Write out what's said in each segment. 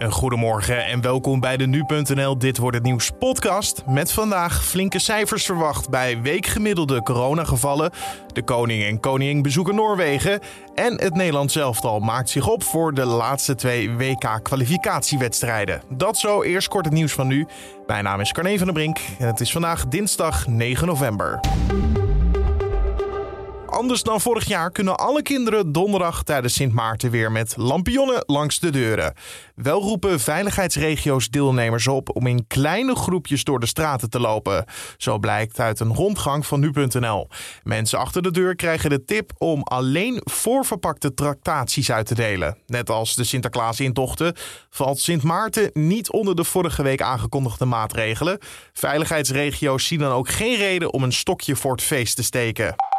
Een goedemorgen en welkom bij de Nu.nl Dit Wordt Het Nieuws podcast. Met vandaag flinke cijfers verwacht bij weekgemiddelde coronagevallen. De koning en koningin bezoeken Noorwegen. En het Nederlands elftal maakt zich op voor de laatste twee WK-kwalificatiewedstrijden. Dat zo, eerst kort het nieuws van nu. Mijn naam is Carne van der Brink en het is vandaag dinsdag 9 november. Anders dan vorig jaar kunnen alle kinderen donderdag tijdens Sint Maarten weer met lampionnen langs de deuren. Wel roepen veiligheidsregio's deelnemers op om in kleine groepjes door de straten te lopen. Zo blijkt uit een rondgang van nu.nl. Mensen achter de deur krijgen de tip om alleen voorverpakte tractaties uit te delen. Net als de Sinterklaas-intochten valt Sint Maarten niet onder de vorige week aangekondigde maatregelen. Veiligheidsregio's zien dan ook geen reden om een stokje voor het feest te steken.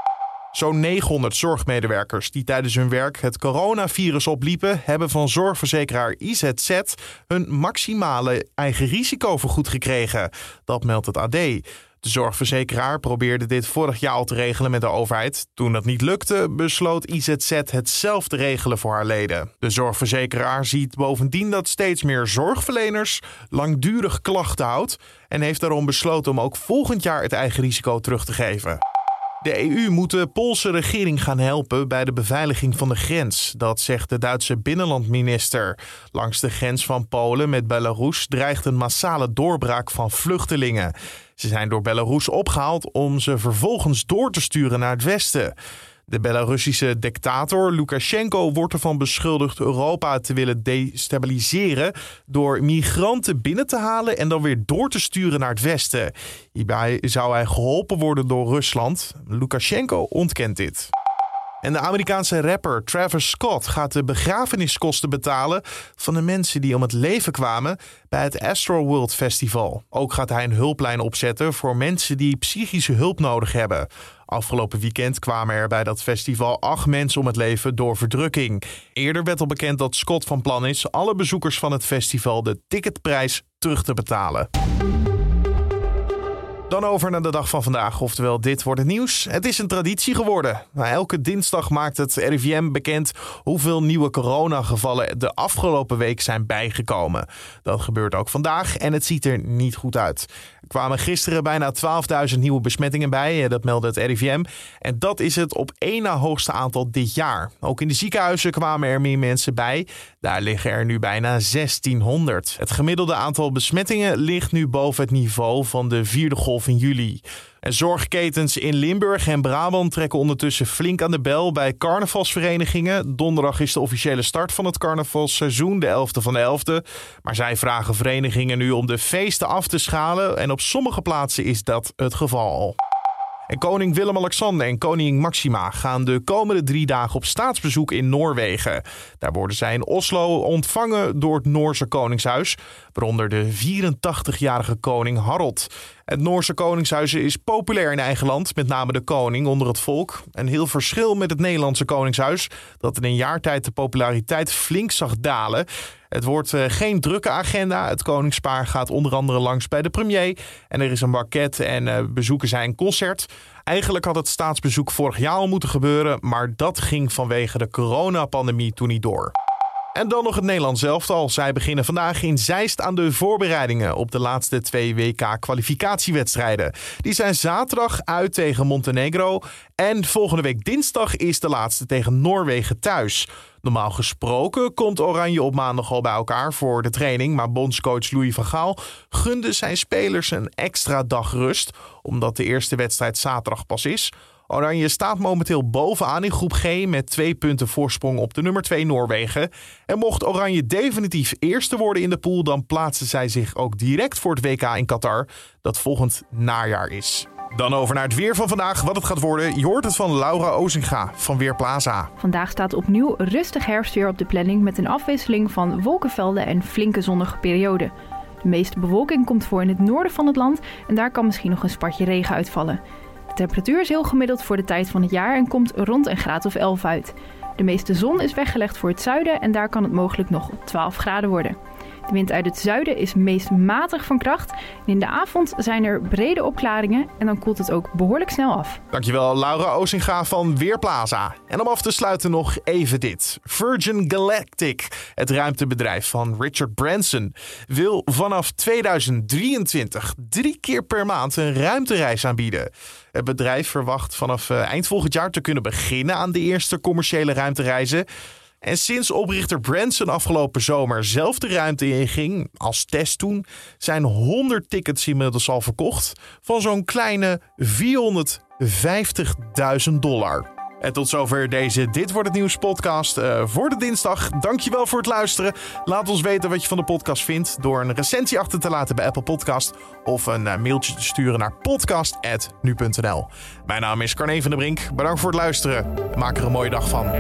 Zo'n 900 zorgmedewerkers die tijdens hun werk het coronavirus opliepen, hebben van zorgverzekeraar IZZ hun maximale eigen risico vergoed gekregen. Dat meldt het AD. De zorgverzekeraar probeerde dit vorig jaar al te regelen met de overheid. Toen dat niet lukte, besloot IZZ het zelf te regelen voor haar leden. De zorgverzekeraar ziet bovendien dat steeds meer zorgverleners langdurig klachten houdt en heeft daarom besloten om ook volgend jaar het eigen risico terug te geven. De EU moet de Poolse regering gaan helpen bij de beveiliging van de grens. Dat zegt de Duitse binnenlandminister. Langs de grens van Polen met Belarus dreigt een massale doorbraak van vluchtelingen. Ze zijn door Belarus opgehaald om ze vervolgens door te sturen naar het westen. De Belarussische dictator Lukashenko wordt ervan beschuldigd Europa te willen destabiliseren door migranten binnen te halen en dan weer door te sturen naar het westen. Hierbij zou hij geholpen worden door Rusland. Lukashenko ontkent dit. En de Amerikaanse rapper Travis Scott gaat de begrafeniskosten betalen van de mensen die om het leven kwamen bij het Astroworld Festival. Ook gaat hij een hulplijn opzetten voor mensen die psychische hulp nodig hebben. Afgelopen weekend kwamen er bij dat festival acht mensen om het leven door verdrukking. Eerder werd al bekend dat Scott van plan is alle bezoekers van het festival de ticketprijs terug te betalen. Dan over naar de dag van vandaag, oftewel dit wordt het nieuws. Het is een traditie geworden. elke dinsdag maakt het RIVM bekend hoeveel nieuwe coronagevallen de afgelopen week zijn bijgekomen. Dat gebeurt ook vandaag en het ziet er niet goed uit. Er kwamen gisteren bijna 12.000 nieuwe besmettingen bij, dat meldde het RIVM. En dat is het op één na hoogste aantal dit jaar. Ook in de ziekenhuizen kwamen er meer mensen bij. Daar liggen er nu bijna 1600. Het gemiddelde aantal besmettingen ligt nu boven het niveau van de vierde golf in juli. En zorgketens in Limburg en Brabant trekken ondertussen flink aan de bel bij carnavalsverenigingen. Donderdag is de officiële start van het carnavalseizoen, de 11e van de 11e. Maar zij vragen verenigingen nu om de feesten af te schalen. En op sommige plaatsen is dat het geval. En koning Willem-Alexander en koningin Maxima gaan de komende drie dagen op staatsbezoek in Noorwegen. Daar worden zij in Oslo ontvangen door het Noorse Koningshuis, waaronder de 84-jarige koning Harald. Het Noorse Koningshuis is populair in eigen land, met name de koning onder het volk. Een heel verschil met het Nederlandse Koningshuis, dat in een jaar tijd de populariteit flink zag dalen. Het wordt uh, geen drukke agenda. Het koningspaar gaat onder andere langs bij de premier. En er is een banket en uh, bezoeken zij een concert. Eigenlijk had het staatsbezoek vorig jaar al moeten gebeuren, maar dat ging vanwege de coronapandemie toen niet door. En dan nog het Nederlands elftal. Zij beginnen vandaag in Zeist aan de voorbereidingen op de laatste twee WK-kwalificatiewedstrijden. Die zijn zaterdag uit tegen Montenegro. En volgende week dinsdag is de laatste tegen Noorwegen thuis. Normaal gesproken komt Oranje op maandag al bij elkaar voor de training. Maar bondscoach Louis van Gaal gunde zijn spelers een extra dag rust. Omdat de eerste wedstrijd zaterdag pas is. Oranje staat momenteel bovenaan in groep G met twee punten voorsprong op de nummer 2 Noorwegen. En mocht Oranje definitief eerste worden in de pool, dan plaatsen zij zich ook direct voor het WK in Qatar, dat volgend najaar is. Dan over naar het weer van vandaag, wat het gaat worden. Je hoort het van Laura Ozinga van Weerplaza. Vandaag staat opnieuw rustig herfstweer op de planning met een afwisseling van wolkenvelden en flinke zonnige perioden. De meeste bewolking komt voor in het noorden van het land en daar kan misschien nog een spatje regen uitvallen. De temperatuur is heel gemiddeld voor de tijd van het jaar en komt rond een graad of 11 uit. De meeste zon is weggelegd voor het zuiden en daar kan het mogelijk nog 12 graden worden. De wind uit het zuiden is meest matig van kracht. In de avond zijn er brede opklaringen en dan koelt het ook behoorlijk snel af. Dankjewel Laura Ozinga van Weerplaza. En om af te sluiten nog even dit. Virgin Galactic, het ruimtebedrijf van Richard Branson, wil vanaf 2023 drie keer per maand een ruimtereis aanbieden. Het bedrijf verwacht vanaf eh, eind volgend jaar te kunnen beginnen aan de eerste commerciële ruimtereizen. En sinds oprichter Branson afgelopen zomer zelf de ruimte inging, als test toen, zijn 100 tickets inmiddels al verkocht van zo'n kleine 450.000 dollar. En tot zover deze Dit Wordt Het Nieuws podcast uh, voor de dinsdag. Dankjewel voor het luisteren. Laat ons weten wat je van de podcast vindt door een recensie achter te laten bij Apple Podcast of een uh, mailtje te sturen naar podcast.nu.nl. Mijn naam is Carne van der Brink. Bedankt voor het luisteren. Maak er een mooie dag van.